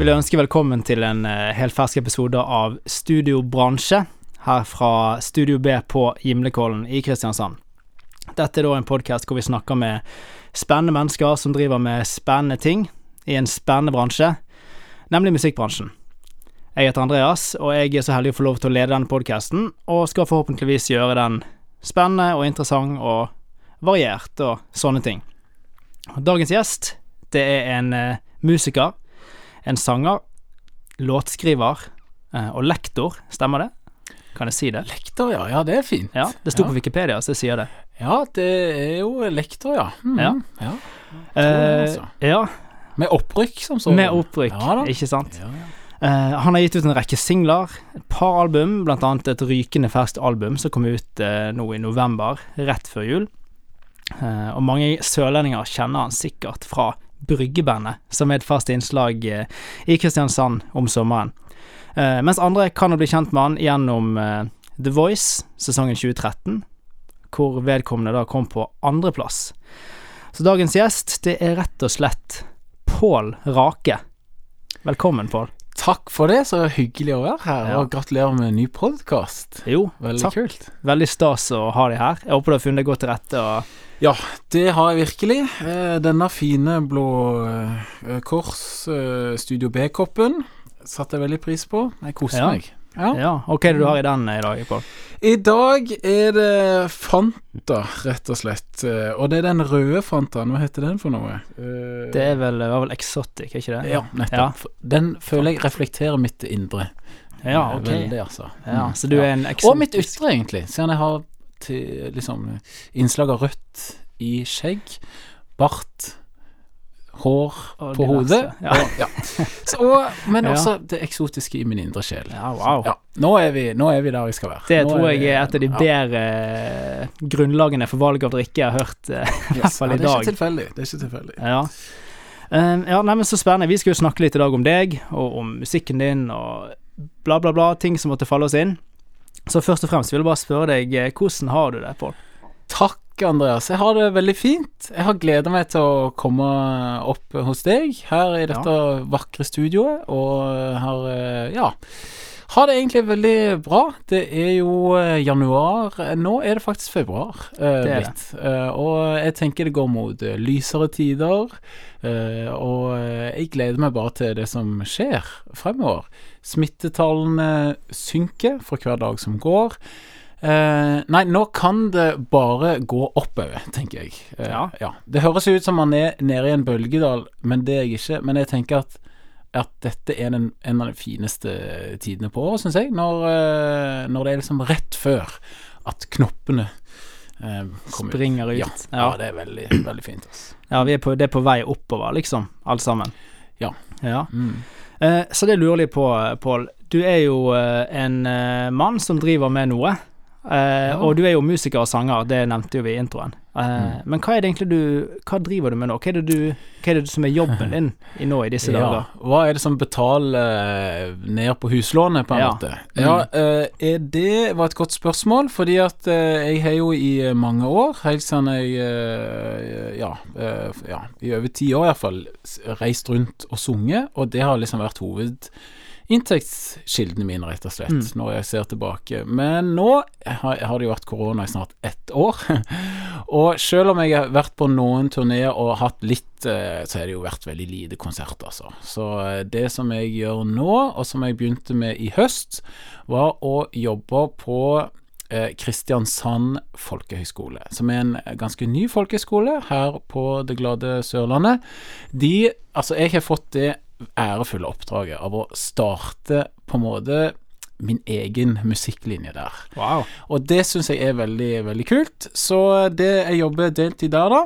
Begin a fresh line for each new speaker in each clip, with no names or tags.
vil jeg ønske velkommen til en uh, helt fersk episode av Studio Bransje, her fra Studio B på Gimlekollen i Kristiansand. Dette er da en podkast hvor vi snakker med spennende mennesker som driver med spennende ting i en spennende bransje, nemlig musikkbransjen. Jeg heter Andreas, og jeg er så heldig å få lov til å lede denne podkasten, og skal forhåpentligvis gjøre den spennende og interessant og variert og sånne ting. Dagens gjest, det er en uh, musiker en sanger, låtskriver eh, og lektor, stemmer det? Kan jeg si det?
Lektor, ja. Ja, det er fint.
Ja, Det sto
ja.
på Wikipedia, så jeg sier det.
Ja, det er jo lektor, ja. Mm,
ja.
ja.
Eh, altså. ja.
Med opprykk, som så.
Med opprykk, ikke sant. Uh, han har gitt ut en rekke singler, et par album, blant annet et rykende ferskt album som kom ut uh, nå i november, rett før jul. Uh, og mange sørlendinger kjenner han sikkert fra Bryggebandet, som er et fast innslag eh, i Kristiansand om sommeren. Eh, mens andre kan bli kjent med han gjennom eh, The Voice, sesongen 2013, hvor vedkommende da kom på andreplass. Så dagens gjest, det er rett og slett Pål Rake. Velkommen, Pål.
Takk for det, så hyggelig å være her, ja. og gratulerer med en ny podkast.
Jo,
Veldig
takk.
kult.
Veldig stas å ha deg her. Jeg håper du har funnet deg godt til rette. og
ja, det har jeg virkelig. Eh, denne fine blå eh, Kors eh, Studio B-koppen satte jeg veldig pris på. Jeg koser
ja.
meg.
Ja. ja. Og hva er det du har i den i dag, Pål?
I dag er det Fanta, rett og slett. Og det er den røde Fantaen. Hva heter den for noe?
Det er vel, var vel Exotic, er ikke det?
Ja, nettopp. Ja. Den føler jeg reflekterer mitt indre.
Ja, ok.
Veldig, altså.
Ja, så du er en
Og mitt ytre, egentlig. Siden jeg har til liksom innslag av rødt i skjegg, bart, hår
og
på hodet.
Ja.
Og, ja. Så, men også det eksotiske i min indre sjel.
Ja, wow.
Nå, er vi, nå, er vi, der vi skal være.
Det
nå
tror
er
jeg er et av de bedre uh, grunnlagene for valg av drikke jeg har hørt, uh, i hvert fall i dag.
Det er ikke tilfeldig.
Ja. Um, ja, nei, men Så spennende. Vi skal jo snakke litt i dag om deg, og om musikken din, og bla, bla, bla. Ting som måtte falle oss inn. Så først og fremst vil jeg bare spørre deg, hvordan har du det, Pål?
Takk, Andreas. Jeg har det veldig fint. Jeg har gleda meg til å komme opp hos deg her i dette ja. vakre studioet, og har ja har det egentlig veldig bra. Det er jo januar. Nå er det faktisk februar eh,
det
blitt. Det. og jeg tenker det går mot lysere tider. Eh, og jeg gleder meg bare til det som skjer fremover. Smittetallene synker for hver dag som går. Uh, nei, nå kan det bare gå oppover, tenker jeg. Uh,
ja.
ja. Det høres ut som man er nede i en bølgedal, men det er jeg ikke. Men jeg tenker at, at dette er den, en av de fineste tidene på året, syns jeg. Når, uh, når, det er liksom rett før at knoppene
springer ut.
Ja, ja. ja, det er veldig, veldig fint. Altså.
Ja, er på, det er på vei oppover, liksom, alt sammen.
Ja.
ja.
Mm.
så det lurer jeg på, Pål. Du er jo en mann som driver med noe. Ja. Og du er jo musiker og sanger, det nevnte jo vi i introen. Eh, mm. Men hva er det egentlig du Hva driver du med nå? Hva er det, du, hva er det som er jobben din i nå i disse
ja.
dager?
Hva er det som betaler uh, ned på huslånet, på en
ja.
måte?
Mm.
Ja, det var et godt spørsmål, fordi at jeg har jo i mange år, helt siden jeg ja, ja, i over ti år iallfall, reist rundt og sunget, og det har liksom vært hoved inntektskildene mine, rett og slett, mm. når jeg ser tilbake. Men nå har, har det jo vært korona i snart ett år. og selv om jeg har vært på noen turneer og hatt litt, eh, så har det jo vært veldig lite konsert, altså. Så eh, det som jeg gjør nå, og som jeg begynte med i høst, var å jobbe på eh, Kristiansand folkehøgskole, som er en ganske ny folkehøgskole her på det glade Sørlandet. De Altså, jeg har fått det ærefulle oppdraget av å starte på en måte min egen musikklinje der.
Wow.
Og det syns jeg er veldig, veldig kult. Så det jeg jobber deltid der, da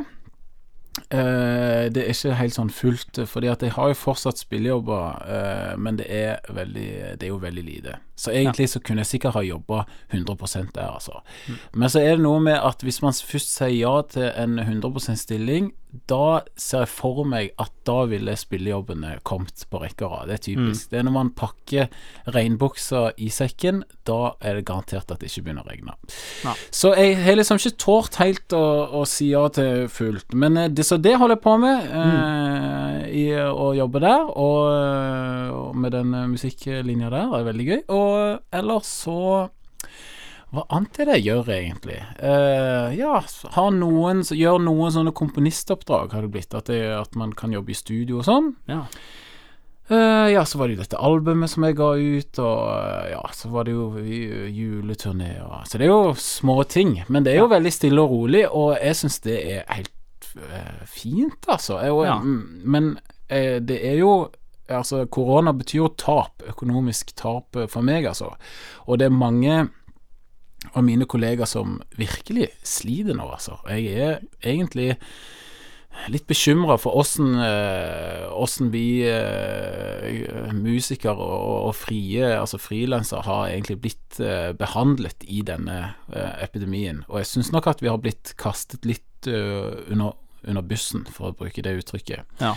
Uh, det er ikke helt sånn fullt, fordi at jeg har jo fortsatt spillejobber, uh, men det er, veldig, det er jo veldig lite. Så egentlig ja. så kunne jeg sikkert ha jobba 100 der, altså. Mm. Men så er det noe med at hvis man først sier ja til en 100% stilling, da ser jeg for meg at da ville spillejobbene kommet på rekke og rad. Det er typisk. Det er når man pakker regnbuksa i sekken, da er det garantert at det ikke begynner å regne.
Ja.
Så jeg har liksom ikke tålt helt å, å si ja til fullt. Men eh, det, så det holder jeg på med, eh, i å jobbe der. Og, eh, og med den musikklinja der, det er veldig gøy. Og ellers så hva annet er det jeg gjør, egentlig? Uh, ja, har noen Gjør noen sånne komponistoppdrag, har det blitt. At, det, at man kan jobbe i studio og sånn.
Ja.
Uh, ja, så var det jo dette albumet som jeg ga ut, og uh, ja, så var det jo ju- juleturné og Så det er jo små ting, men det er jo veldig stille og rolig, og jeg syns det er helt uh, fint, altså. Jeg, og,
Ja.
mm, Men det er jo Altså, korona betyr jo tap, økonomisk tap for meg, altså. Og det er mange av mine kollegaer som virkelig sliter nå, altså. Jeg er egentlig litt bekymra for åssen eh, åssen vi eh, musikere og, og frie, altså frilansere, har egentlig blitt eh, behandlet i denne epidemien. Og jeg syns nok at vi har blitt kastet litt under, under bussen, for å bruke det uttrykket.
Ja.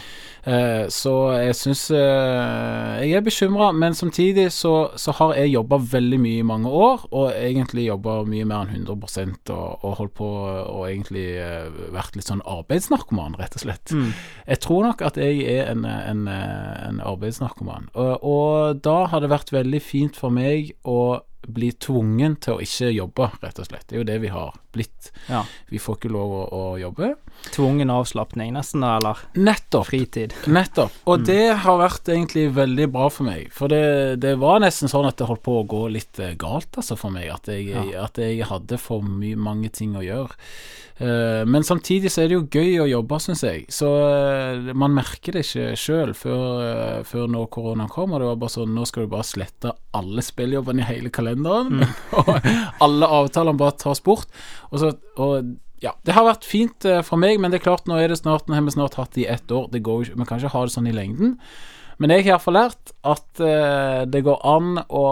Eh, så jeg syns eh, Jeg er bekymra, men samtidig så, så har jeg jobba veldig mye i mange år, og egentlig jobba mye mer enn 100 og, og holdt på og egentlig eh, vært litt sånn arbeidsnarkoman, rett og slett.
Mm.
Jeg tror nok at jeg er en, en, en arbeidsnarkoman, og, og da har det vært veldig fint for meg å bli tvungen til å ikke jobbe, rett og slett. Det er jo det vi har blitt.
ja.
Vi får ikke lov å, å jobbe.
Tvungen avslapning, nesten, da, eller
Nettopp.
fritid.
Nettopp. Og det har vært egentlig veldig bra for meg. For det, det var nesten sånn at det holdt på å gå litt eh, galt, altså, for meg. At jeg,
Ja.
at jeg hadde for mye, mange ting å gjøre. Eh, men samtidig så er det jo gøy å jobbe, syns jeg. Så eh, man merker det ikke sjøl før, før når koronaen kom. Og det var bare sånn Nå skal du bare slette alle spilljobbene i hele kalenderen. og alle avtalene bare tas bort. Og så og ja, det har vært fint eh, for meg, men det er klart, nå er det snart Nå har vi snart hatt det i ett år. Det går Vi kan ikke ha det sånn i lengden. Men jeg har iallfall lært at uh, det går an å,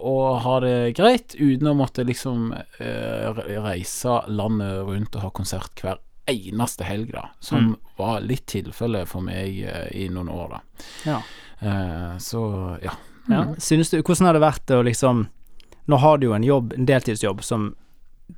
å ha det greit uten å måtte liksom uh, reise landet rundt og ha konsert hver eneste helg, da. Som var litt tilfelle for meg uh, i noen år, da.
Ja.
Så ja.
Ja. Synes du, hvordan har det vært å liksom Nå har du jo en jobb, en deltidsjobb, som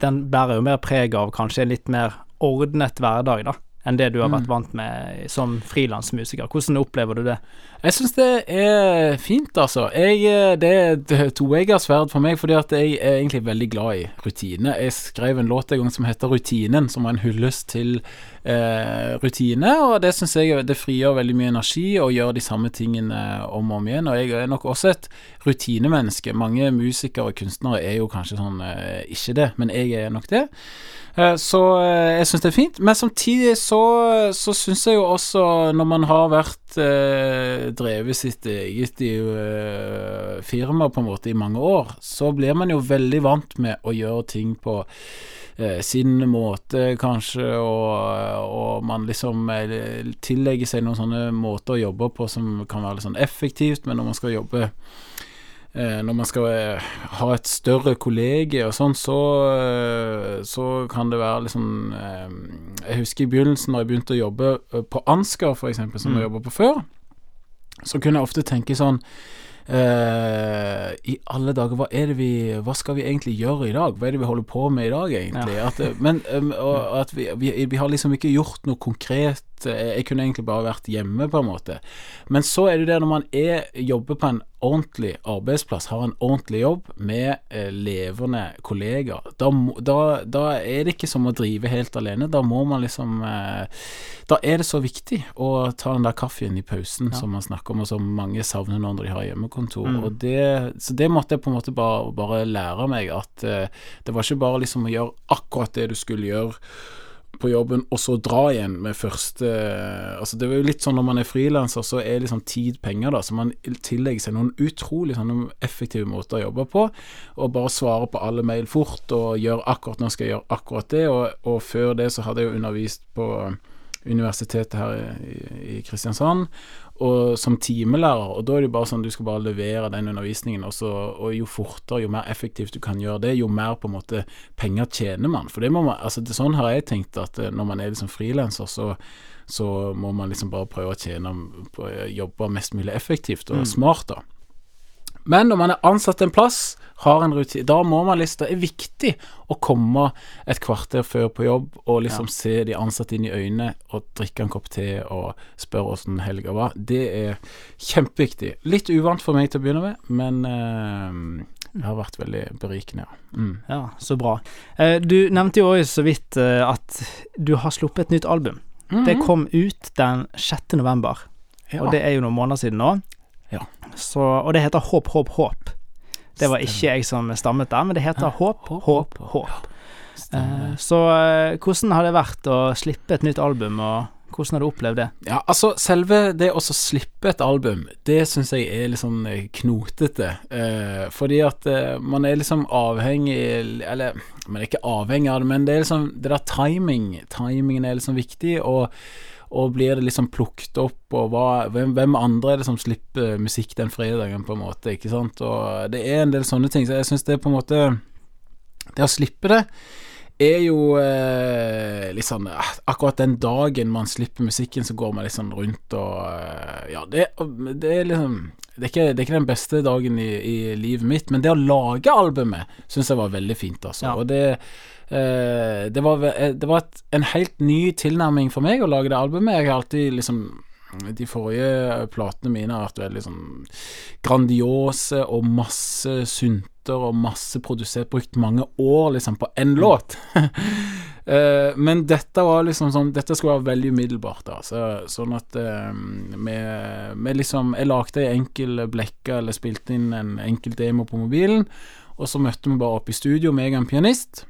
den bærer jo mer preg av kanskje en litt mer ordnet hverdag, da, enn det du har vært vant med som frilansmusiker. Hvordan opplever du det?
Jeg syns det er fint, altså. Jeg, eh, det er et toegget sverd for meg, fordi at jeg er egentlig veldig glad i rutine. Jeg skrev en låt en gang som heter Rutinen, som var en hyllest til eh, rutine, og det syns jeg det frigjør veldig mye energi å gjøre de samme tingene om og om igjen. Og jeg er nok også et rutinemenneske. Mange musikere og kunstnere er jo kanskje sånn eh, ikke det, men jeg er nok det. Eh, Så eh, jeg syns det er fint. Men samtidig så, så syns jeg jo også, når man har vært eh, drevet sitt eget i, firma på en måte i mange år, så blir man jo veldig vant med å gjøre ting på eh, sin måte, kanskje, og, og man liksom eh, tillegger seg noen sånne måter å jobbe på som kan være litt sånn effektivt, men når man skal jobbe Eh, når man skal ha et større kollege og sånn, så, så kan det være liksom eh, Jeg husker i begynnelsen, når jeg begynte å jobbe på Ansgar, eksempel, som
Mm.
jeg jobba på før, så kunne jeg ofte tenke sånn I alle dager, hva er det vi Hva skal vi egentlig gjøre i dag? Hva er det vi holder på med i dag, egentlig? At, eh, men um, og, at vi, vi, vi har liksom ikke gjort noe konkret. Eh, Jeg kunne egentlig bare vært hjemme, på en måte. Men så er det det når man er, jobber på en ordentlig arbeidsplass, har en ordentlig jobb med eh, levende kollegaer, da, da, da er det ikke som å drive helt alene. Da må man liksom eh, Da er det så viktig å ta den der kaffen i pausen som man snakker om, og som mange savner når de har hjemmekontor.
Mm.
Det, så det måtte jeg på en måte bare, bare lære meg, at eh, det var ikke bare liksom å gjøre akkurat det du skulle gjøre på jobben, og så dra igjen med første Altså Det er jo litt sånn når man er frilanser, så er liksom tid penger, da. Så man tillegger seg noen utrolig sånne effektive måter å jobbe på. Og bare svare på alle mail fort, og gjøre akkurat nå skal jeg gjøre akkurat det. Og, og før det så hadde jeg jo undervist på universitetet her i, i Kristiansand, og som timelærer, og da er det jo bare sånn du skal bare levere den undervisningen, og, så, og jo fortere, jo mer effektivt du kan gjøre det, jo mer på en måte penger tjener man. For det må man, altså det, sånn har jeg tenkt at eh, når man er liksom frilanser, så, så må man liksom bare prøve å tjene jobbe mest mulig effektivt og
Mm.
smart, da. Men når man er ansatt en plass, har en rutine, da må man liksom Det er viktig å komme et kvarter før på jobb og liksom
Ja.
se de ansatte inn i øynene og drikke en kopp te og spørre åssen helga var. Det er kjempeviktig. Litt uvant for meg til å begynne med, men eh, det har vært veldig berikende, ja. Mm.
Ja, så bra. Eh, du nevnte jo også så vidt eh, at du har sluppet et nytt album. Det
Mhm.
kom ut den 6. november,
ja.
og det er jo noen måneder siden nå.
Ja.
Så, og det heter Håp, håp, håp. Det var ikke jeg som stammet der, men det heter Håp,
Håp,
håp. Eh, så eh, hvordan har det vært å slippe et nytt album, og hvordan har du opplevd det?
Ja, altså selve det å slippe et album, det syns jeg er litt sånn eh, knotete. Fordi at man er liksom avhengig Eller man er ikke avhengig av det, men det er liksom det der timing. Timingen er liksom viktig, og, og blir det liksom plukket opp, og hva, hvem, hvem andre er det som slipper musikk den fredagen, på en måte, ikke sant. Og det er en del sånne ting, så jeg syns det er på en måte Det å slippe det er jo eh, eh, Akkurat den dagen man slipper musikken, så går man sånn rundt og eh, Ja, det, det er liksom det er, ikke, det er ikke den beste dagen i, i livet mitt, men det å lage albumet syns jeg var veldig fint, altså.
Ja.
Og det, det var, eh, det var et, en helt ny tilnærming for meg å lage det albumet. Jeg har alltid liksom de forrige platene mine har vært veldig sånn grandiose og masse synter og masse produsert. Brukt mange år liksom på én låt. Eh, men dette var liksom sånn Dette skulle være veldig umiddelbart, da. Så, sånn at vi, vi med liksom Jeg lagde ei enkel blekke, eller spilte inn en enkel demo på mobilen, og så møtte vi bare opp i studio, meg og en pianist.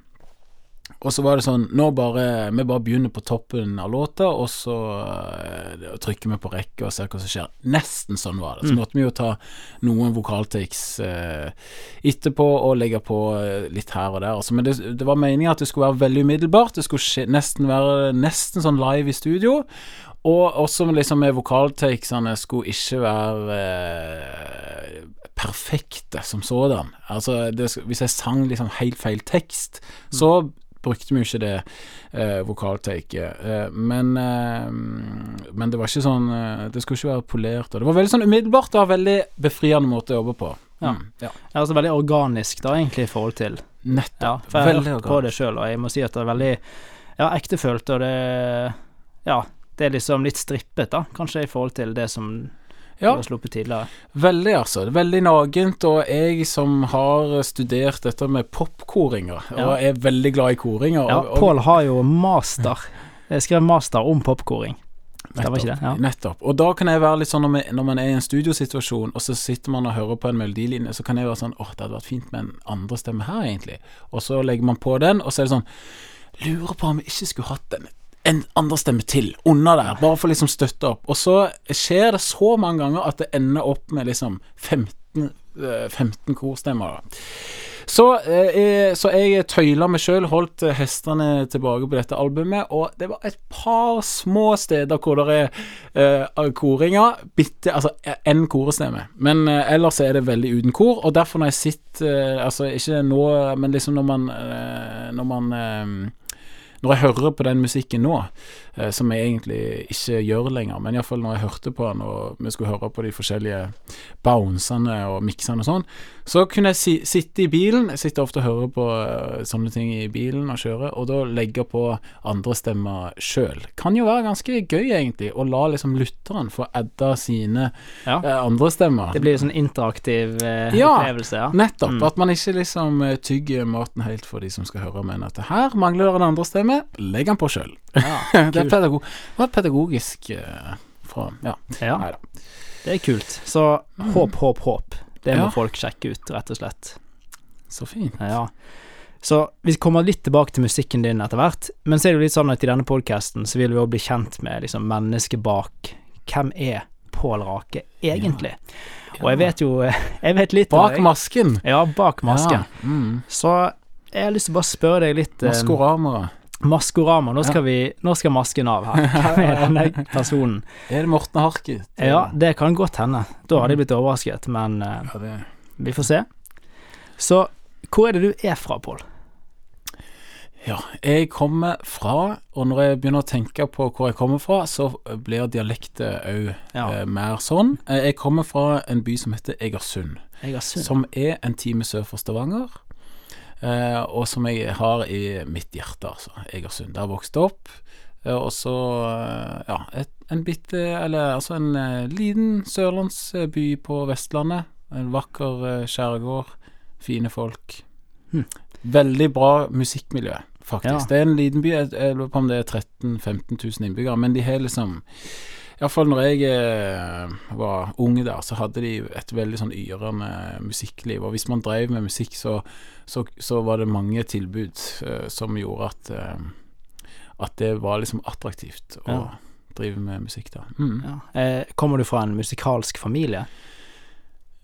Og så var det sånn Nå bare Vi bare begynner på toppen av låta, og så uh, trykker vi på rekke og ser hva som skjer. Nesten sånn var det. Så
Mm.
måtte vi jo ta noen vokaltakes uh, etterpå og legge på eh, litt her og der. Altså, men det, det var meninga at det skulle være veldig umiddelbart. Det skulle skje, nesten være nesten sånn live i studio. Og også liksom med vokaltakesene skulle ikke være eh, perfekte som sådan. Altså, det, hvis jeg sang liksom helt feil tekst, så brukte vi jo ikke det eh, vokaltaket. Eh, men, eh, men det var ikke sånn eh, Det skulle ikke være polert. Og det var veldig sånn umiddelbart og veldig befriende måte å jobbe på.
Ja.
Mm, ja.
Altså veldig organisk, da, egentlig, i forhold til
Nettopp.
Ja, for jeg har hørt på det sjøl, og jeg må si at det er veldig ja, ektefølt, og det Ja, det er liksom litt strippet, da, kanskje, i forhold til det som
Ja.
sluppet tidligere.
Veldig, altså. Veldig nagent. Og jeg som har studert dette med popkoringer,
Ja.
og er veldig glad i koringer
Ja, Pål har jo master. Jeg skrev master om popkoring. Det var ikke det? Ja.
Nettopp. Og da kan jeg være litt sånn når, vi, når man er i en studiosituasjon, og så sitter man og hører på en melodilinje, så kan jeg være sånn åh, det hadde vært fint med en andre stemme her, egentlig. Og så legger man på den, og så er det sånn Lurer på om vi ikke skulle hatt en, en andre stemme til under der, bare for liksom støtte opp. Og så skjer det så mange ganger at det ender opp med liksom 15, eh, 15 korstemmer. Så, eh, så jeg tøyla meg sjøl, holdt eh, hestene tilbake på dette albumet, og det var et par små steder hvor det er eh, koringer. Bitte, altså én korestemme. Men eh, ellers er det veldig uten kor, og derfor når jeg sitter eh, Altså ikke nå, men liksom når man eh, Når man eh, når jeg hører på den musikken nå, eh, som jeg egentlig ikke gjør lenger, men iallfall når jeg hørte på den, og vi skulle høre på de forskjellige bouncene og miksene og sånn, så kunne jeg si, sitte i bilen Jeg sitter ofte og hører på uh, sånne ting i bilen og kjører, og da legge på andre stemmer sjøl. Kan jo være ganske gøy, egentlig, å la liksom lytteren få adda sine
Ja.
uh, andre stemmer.
Det blir en sånn interaktiv uh,
Ja,
opplevelse, ja.
Nettopp.
Mm.
At man ikke liksom tygger maten helt for de som skal høre, men at her mangler en andre stemme, legg den på sjøl.
ja.
det, er pedago var pedagogisk fra Ja.
ja.
Neida.
Det er kult. Så håp, håp, håp. Det må
Ja.
folk sjekke ut, rett og slett.
Så fint.
Ja. Så vi kommer litt tilbake til musikken din etter hvert, men så er det jo litt sånn at i denne podkasten så vil vi òg bli kjent med liksom mennesket bak. Hvem er Pål Rake egentlig? Og jeg vet jo Jeg vet litt
Bak
deg.
masken.
Ja, bak masken.
Ja. Mm.
Så jeg har lyst til å bare spørre deg litt eh,
Maskorama.
Maskorama. Nå skal, vi, nå skal masken av her Hvem er denne personen.
Er det Morten Harket?
Ja, det kan godt hende. Da hadde jeg blitt overrasket, men uh,
Ja,
vi får se. Så hvor er det du er fra, Pål?
Ja, jeg kommer fra, og når jeg begynner å tenke på hvor jeg kommer fra, så blir dialektet òg
Ja.
eh, mer sånn. Eh, Jeg kommer fra en by som heter Egersund,
Egersund.
som er en time sør for Stavanger. Eh, og som jeg har i mitt hjerte, altså. Egersund. Der vokste jeg opp. Eh, og så, eh, ja, et, en bitte Eller altså en liten sørlandsby på Vestlandet. En vakker skjærgård. Fine folk.
Hm.
Veldig bra musikkmiljø, faktisk.
Ja.
Det er en liten by. Jeg lurer på om det er 13 000-15 000 innbyggere, men de har liksom Iallfall når jeg eh, var ung der, så hadde de et veldig sånn yrende musikkliv. Og hvis man drev med musikk, så, så, så var det mange tilbud eh, som gjorde at eh, At det var liksom attraktivt å
Ja.
drive med musikk da. Mm.
Ja. Eh, kommer du fra en musikalsk familie?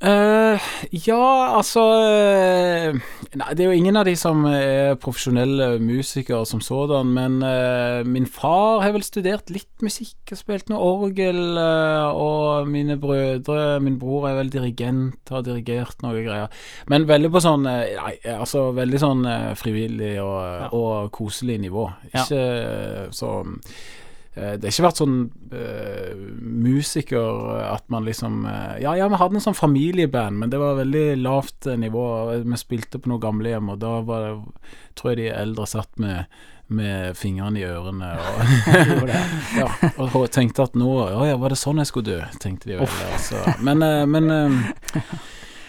Eh, ja, altså eh, Nei, det er jo ingen av de som er profesjonelle musikere som sådan, men uh, min far har vel studert litt musikk og spilt noe orgel, uh, og mine brødre Min bror er vel dirigent, har dirigert noe greier. Men veldig på sånn Nei, altså veldig sånn frivillig og,
Ja.
og koselig nivå. Ikke ja. så Eh, Det har ikke vært sånn uh, musiker at man liksom uh, Ja, ja, vi hadde en sånn familieband, men det var veldig lavt eh, nivå. Vi spilte på noe gamlehjem, og da var det, tror jeg de eldre satt med, med fingrene i ørene og, ja, og tenkte at nå Å ja, var det sånn jeg skulle dø? Tenkte de vel. Altså. Men, eh, men eh,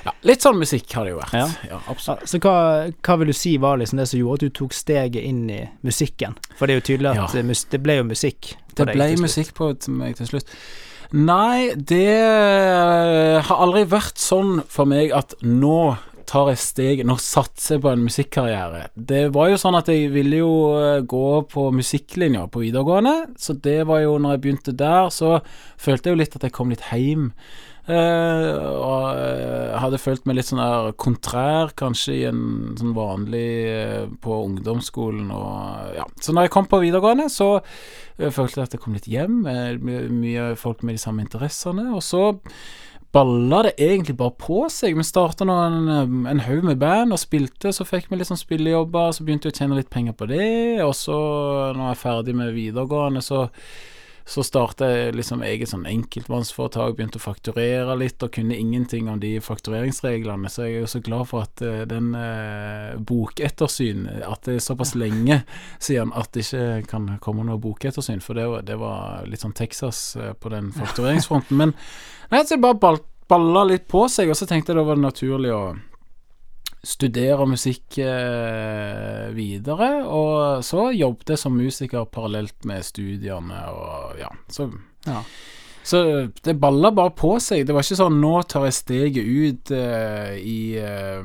ja, litt sånn musikk har det jo vært.
Ja.
Ja,
Så,
absolutt.
så hva, hva vil du si var liksom det som gjorde at du tok steget inn i musikken? For det er jo tydelig at
Ja.
eh, det ble jo musikk.
Det ble musikk på meg til slutt. Nei, det eh, har aldri vært sånn for meg at nå tar jeg steg nå satser jeg på en musikkarriere. Det var jo sånn at jeg ville jo eh, gå på musikklinja på videregående, så det var jo når jeg begynte der, så følte jeg jo litt at jeg kom litt heim. Eh, og eh, hadde følt meg litt sånn der kontrær, kanskje, i en sånn vanlig eh, på ungdomsskolen og ja. Så når jeg kom på videregående, så følte jeg at jeg kom litt hjem, mye folk med de samme interessene. Og så balla det egentlig bare på seg. Vi starta en, en haug med band og spilte, så fikk vi litt sånn spillejobber, så begynte vi å tjene litt penger på det. Og så, når jeg er ferdig med videregående, så så starta jeg liksom eget sånn enkeltmannsforetak, begynte å fakturere litt, og kunne ingenting om de faktureringsreglene, så jeg er jo så glad for at uh, den uh, bokettersyn At det er såpass lenge siden at det ikke kan komme noe bokettersyn, for det var, det var litt sånn Texas uh, på den faktureringsfronten. Men nei, så jeg bare ball, balla litt på seg, og så tenkte jeg da var det naturlig å studere musikk eh, videre, og så jobbet jeg som musiker parallelt med studiene, og ja, så
Ja.
så det balla bare på seg. Det var ikke sånn 'nå tar jeg steget ut eh, i ja,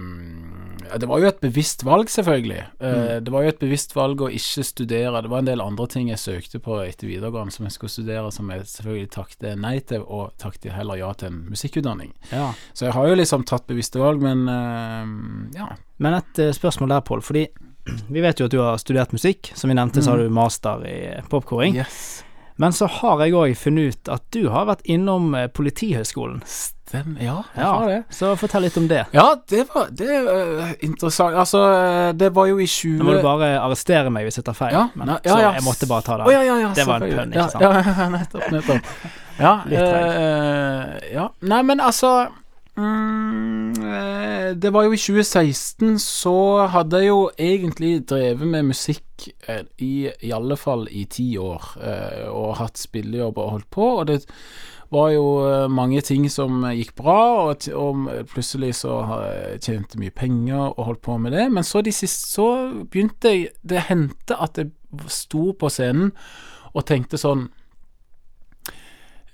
Det var jo et bevisst valg, selvfølgelig. Mm. Det var jo et bevisst valg å ikke studere. Det var en del andre ting jeg søkte på etter videregående som jeg skulle studere, som jeg selvfølgelig takket nei til, og takket heller ja til en musikkutdanning.
Ja.
Så jeg har jo liksom tatt bevisste valg, men eh, ja.
Men et eh, spørsmål der, Pål. Fordi vi vet jo at du har studert musikk. Som vi nevnte, så har du master i popkoring.
Yes.
Men så har jeg òg funnet ut at du har vært innom eh, Politihøgskolen.
Stemmer. Ja, jeg
Ja,
har det.
Så fortell litt om det.
Ja, det var det er øh, interessant. Altså, øh, det var jo i 20
Nå må du bare arrestere meg hvis jeg tar feil,
Ja,
men,
ja,
så jeg måtte bare ta det.
Oh, ja, ja, ja,
Det var en pønn, ikke sant?
Ja, nettopp, nettopp. Ja, eh, ja. Nei, men altså mm, eh, Det var jo i 2016, så hadde jeg jo egentlig drevet med musikk eh, i i alle fall i ti år, eh, og hatt spillejobb og holdt på, og det var jo eh, mange ting som gikk bra, og, og plutselig så tjente mye penger og holdt på med det. Men så de siste Så begynte jeg Det hendte at jeg sto på scenen og tenkte sånn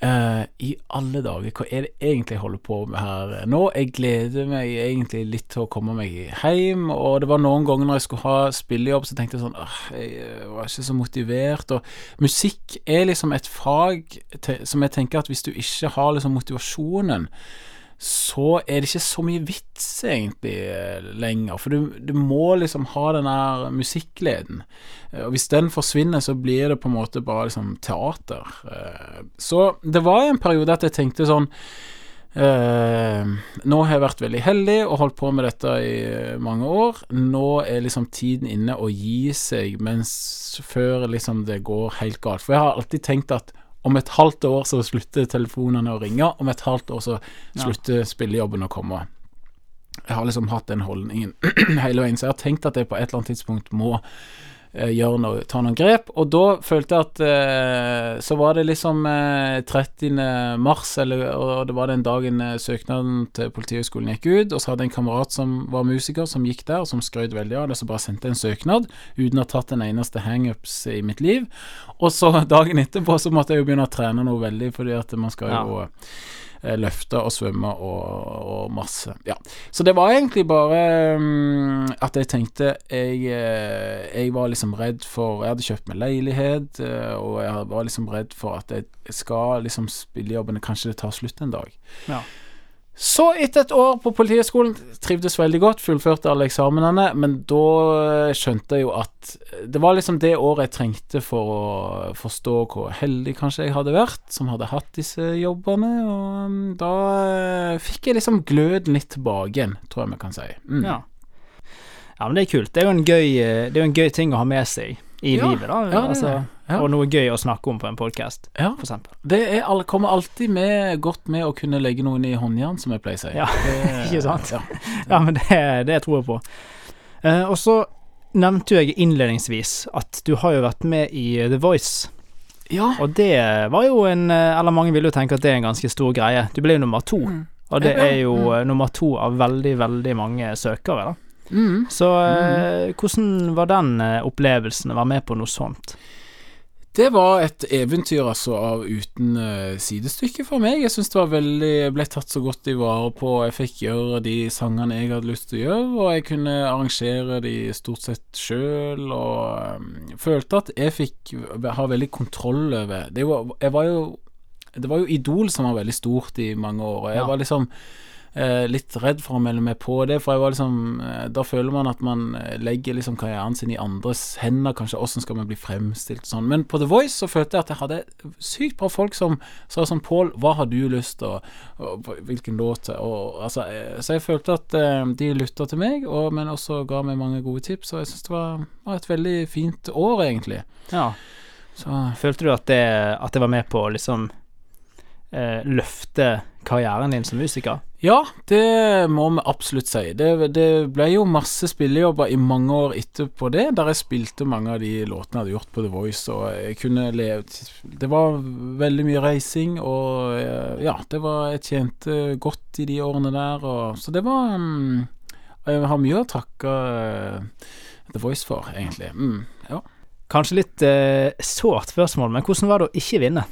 eh, I alle dager, hva er det egentlig jeg holder på med her nå? Jeg gleder meg egentlig litt til å komme meg hjem, og det var noen ganger når jeg skulle ha spillejobb, så tenkte jeg sånn uh, Jeg var ikke så motivert. Og musikk er liksom et fag til, som jeg tenker at hvis du ikke har liksom motivasjonen så er det ikke så mye vits egentlig eh, lenger. For du, du må liksom ha den der musikkgleden. Eh, Og hvis den forsvinner, så blir det på en måte bare liksom teater. Eh, Så det var en periode at jeg tenkte sånn Uh, Nå har jeg vært veldig heldig og holdt på med dette i mange år. Nå er liksom tiden inne å gi seg mens før liksom det går helt galt. For jeg har alltid tenkt at om et halvt år så slutter telefonene å ringe, om et halvt år så slutter spillejobben å komme. Jeg har liksom hatt den holdningen hele veien, så jeg har tenkt at jeg på et eller annet tidspunkt må gjøre noe, ta noen grep. Og da følte jeg at eh, Så var det liksom eh, 30. mars, eller, og det var den dagen eh, søknaden til Politihøgskolen gikk ut. Og så hadde jeg en kamerat som var musiker, som gikk der, og som skrøt veldig av det, så bare sendte jeg en søknad uten å ha tatt en eneste hangups i mitt liv. Og så dagen etterpå så måtte jeg jo begynne å trene noe veldig, fordi at man skal jo eh, løfte og svømme og, og masse. Ja. Så det var egentlig bare um, at jeg tenkte jeg, eh, jeg var liksom redd for Jeg hadde kjøpt meg leilighet, eh, og jeg var liksom redd for at jeg skal liksom spillejobbene Kanskje det tar slutt en dag.
Ja.
Så etter et år på Politihøgskolen trivdes veldig godt, fullførte alle eksamenene, men da eh, skjønte jeg jo at det var liksom det året jeg trengte for å forstå hvor heldig kanskje jeg hadde vært, som hadde hatt disse jobbene, og mm, da eh, fikk jeg liksom gløden litt tilbake igjen, tror jeg vi kan si. Mm.
Ja. ja, men det er kult. Det er jo en gøy, eh, det er jo en gøy ting å ha med seg i
Ja,
livet, da.
ja,
altså.
Ja.
Og noe gøy å snakke om på en podkast,
Ja.
f.eks.
Det er, kommer alltid med, godt med å kunne legge noen i håndjern, som jeg pleier å si.
Ja,
Det-
ikke sant?
Ja.
Ja, men det, det tror jeg på. Eh, og så nevnte jeg innledningsvis at du har jo vært med i The Voice.
ja.
Og det var jo en eh, Eller mange vil jo tenke at det er en ganske stor greie. Du ble jo nummer to. Og det
Mm. Ja, ja.
er jo
Mm.
eh, nummer to av veldig, veldig mange søkere, da.
Mm.
Så eh, hvordan var den eh, opplevelsen å være med på noe sånt?
Det var et eventyr altså av uten uh, sidestykke for meg. Jeg syns det var veldig Jeg ble tatt så godt i vare på. Jeg fikk gjøre de sangene jeg hadde lyst til å gjøre, og jeg kunne arrangere de stort sett sjøl, og um, følte at jeg fikk ha veldig kontroll over det. Var, jeg var jo Det var jo Idol som var veldig stort i mange år, og jeg
Ja.
var liksom eh, litt redd for å melde meg på det, for jeg var liksom eh, Da føler man at man eh, legger liksom karrieren sin i andres hender, kanskje åssen skal man bli fremstilt sånn. Men på The Voice så følte jeg at jeg hadde sykt bra folk som sa sånn Pål, hva har du lyst til, og, hvilken låt og, altså, eh, Så jeg følte at eh, de lytta til meg, og, men også ga meg mange gode tips, og jeg syns det var, var et veldig fint år, egentlig.
Ja.
Så
Følte du at det, at det var med på å liksom eh, løfte karrieren din som musiker?
Ja, det må vi absolutt si. Det, det ble jo masse spillejobber i mange år etterpå det, der jeg spilte mange av de låtene jeg hadde gjort på The Voice, og jeg kunne leve Det var veldig mye reising, og eh, ja, det var Jeg tjente godt i de årene der, og Så det var mm, Jeg har mye å takke eh, The Voice for, egentlig. Mm, ja.
Kanskje litt eh, sårt spørsmål, men hvordan var det å ikke vinne?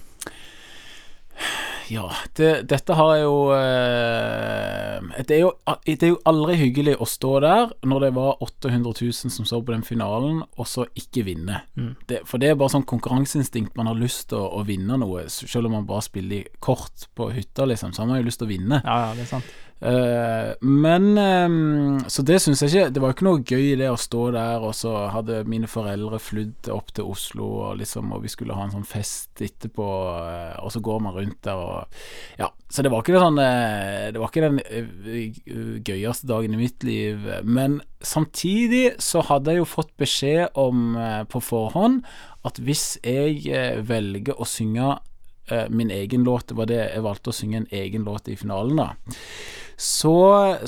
Ja, det, dette har jeg jo eh, det, er jo det er jo aldri hyggelig å stå der når det var 800 000 som så på den finalen, og så ikke vinne.
Mm.
Det, for det er bare sånn konkurranseinstinkt. Man har lyst til å, å vinne noe, selv om man bare spiller kort på hytta, liksom. Så har man jo lyst til å vinne.
Ja, ja, det er sant.
Eh, men um, Så det syns jeg ikke Det var ikke noe gøy det å stå der, og så hadde mine foreldre flydd opp til Oslo, og liksom Og vi skulle ha en sånn fest etterpå, eh, og så går man rundt der og Ja. Så det var ikke det sånn eh, Det var ikke den gøyeste dagen i mitt liv. Men samtidig så hadde jeg jo fått beskjed om på forhånd at hvis jeg velger å synge min egen låt, det var det jeg valgte å synge en egen låt i finalen, da så,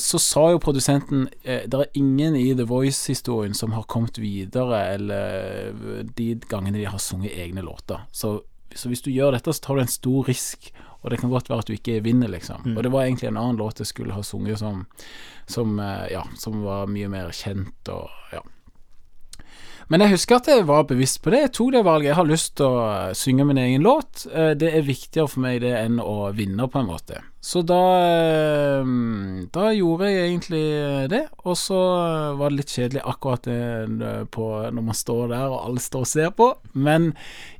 så sa jo produsenten eh, Det er ingen i The Voice-historien som har kommet videre, eller de gangene de har sunget egne låter. Så, så hvis du gjør dette, så tar du en stor risk, og det kan godt være at du ikke vinner, liksom. Og det var egentlig en annen låt jeg skulle ha sunget som, som eh, Ja, som var mye mer kjent, og ja. Men jeg husker at jeg var bevisst på det. Jeg tok det valget. Jeg har lyst til å synge min egen låt. Eh, Det er viktigere for meg det enn å vinne, på en måte. Så da eh, Da gjorde jeg egentlig det, og så var det litt kjedelig akkurat eh, på, når man står der og alle står og ser på, men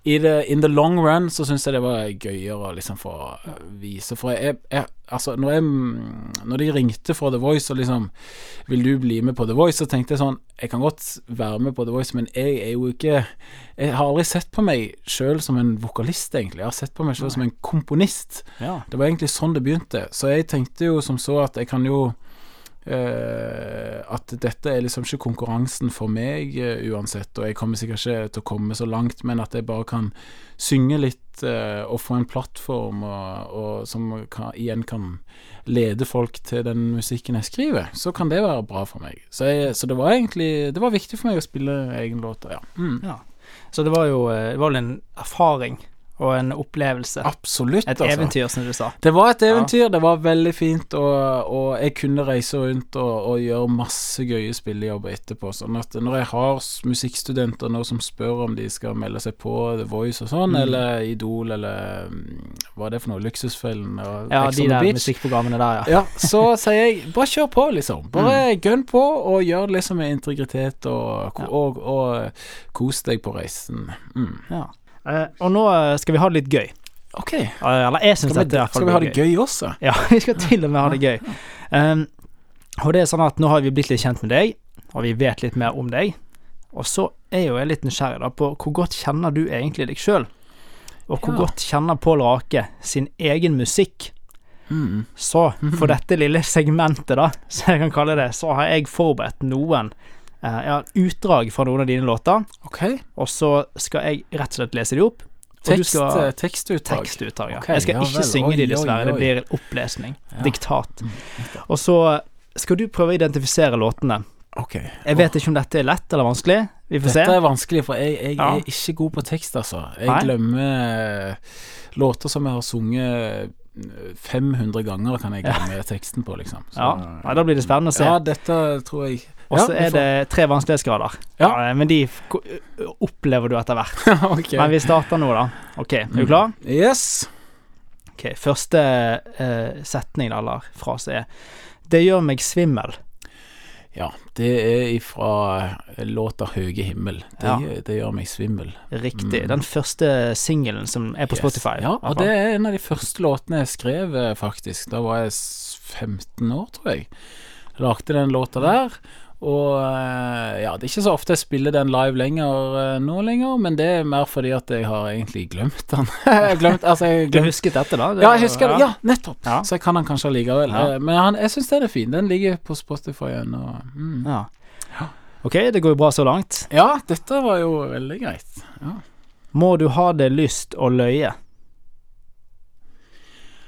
i the, in the long run så syns jeg det var gøyere å liksom få vise, for jeg, jeg Altså, når, jeg, når de ringte fra The Voice og liksom Vil du bli med på The Voice? Så tenkte jeg sånn Jeg kan godt være med på The Voice, men jeg er jo ikke Jeg har aldri sett på meg sjøl som en vokalist, egentlig. Jeg har sett på meg sjøl som en komponist.
Ja.
Det var egentlig sånn det begynte. Så jeg tenkte jo som så at jeg kan jo Uh, At dette er liksom ikke konkurransen for meg uh, uansett, og jeg kommer sikkert ikke til å komme så langt, men at jeg bare kan synge litt uh, og få en plattform og, og som kan, igjen kan lede folk til den musikken jeg skriver, så kan det være bra for meg. Så, jeg, så det var egentlig Det var viktig for meg å spille egen låter, ja. Mm.
ja. Så det var jo eh, Det var en erfaring og en opplevelse.
Absolutt,
Et
altså.
eventyr, som du sa.
Det var et eventyr, det var veldig fint, og, og jeg kunne reise rundt og, og gjøre masse gøye spillejobber etterpå. Sånn at når jeg har musikkstudenter nå som spør om de skal melde seg på The Voice og sånn,
Mm.
eller Idol, eller mm, hva er det for noe, Luksusfellen og
Ja,
Ex
de
on the
der
Beach.
musikkprogrammene der, ja.
Ja, så sier jeg bare kjør på, liksom. Bare gønn på, og gjør det liksom med integritet, og,
Ja.
og, og, kos deg på reisen. Mm.
ja. Eh, og nå eh, skal vi ha det litt gøy.
Ok,
Uh, eller jeg syns dette
vi, skal vi ha det gøy også?
Ja, vi skal til og med ha det gøy. Um, og det er sånn at nå har vi blitt litt kjent med deg, og vi vet litt mer om deg. Og så er jo jeg litt nysgjerrig da på hvor godt kjenner du egentlig deg sjøl? Og hvor
Ja.
godt kjenner Pål Rake sin egen musikk?
Mm.
Så for dette lille segmentet, da, så jeg kan kalle det, så har jeg forberedt noen eh, ja, utdrag fra noen av dine låter,
Ok.
og så skal jeg rett og slett lese de opp.
Tekst,
skal
eh, tekstutdrag.
tekstutdrag. Ja.
okay,
jeg skal
ja
ikke
vel.
synge de, dessverre.
oi,
Det
blir
blir opplesning.
Ja.
Diktat.
Mm.
Og så skal du prøve å identifisere låtene.
Ok.
Jeg vet ikke om dette er lett eller vanskelig. Vi får
Dette
se.
er vanskelig, for jeg, jeg
Ja.
er ikke god på tekst, altså. Jeg
Nei.
glemmer eh, låter som jeg har sunget eh, 500 ganger, kan jeg glemme teksten på, liksom. Så,
Ja. Da blir det spennende å se.
Ja, dette tror jeg
Og så
ja,
er det tre vanskelighetsgrader.
Ja.
men de opplever du etter hvert.
okay.
Men vi starter nå, da. Ok, er du
Mm.
klar?
Yes.
Ok, Første uh, setning eller frase er Det gjør meg svimmel.
Ja, det er ifra eh, låta 'Høge himmel'. Det,
Ja.
det gjør meg svimmel.
Riktig.
Mm.
Den første singelen som er på
Yes.
Spotify.
Ja, og det er en av de første låtene jeg skrev, eh, faktisk. Da var jeg 15 år, tror jeg. Lagde den låta der. Og eh, ja, det er ikke så ofte jeg spiller den live lenger eh, nå lenger, men det er mer fordi at jeg har egentlig glemt den. Glemt, altså, jeg
Du husket dette, da? Det
ja, jeg husker det. Ja, nettopp.
Ja.
Så jeg kan den kanskje allikevel.
Ja.
Eh, Men han, jeg syns den er fin. Den ligger på Spotify ennå. Mm.
Ja. Ok, det går jo bra så langt.
Ja, dette var jo veldig greit.
Må du ha det lyst og løye?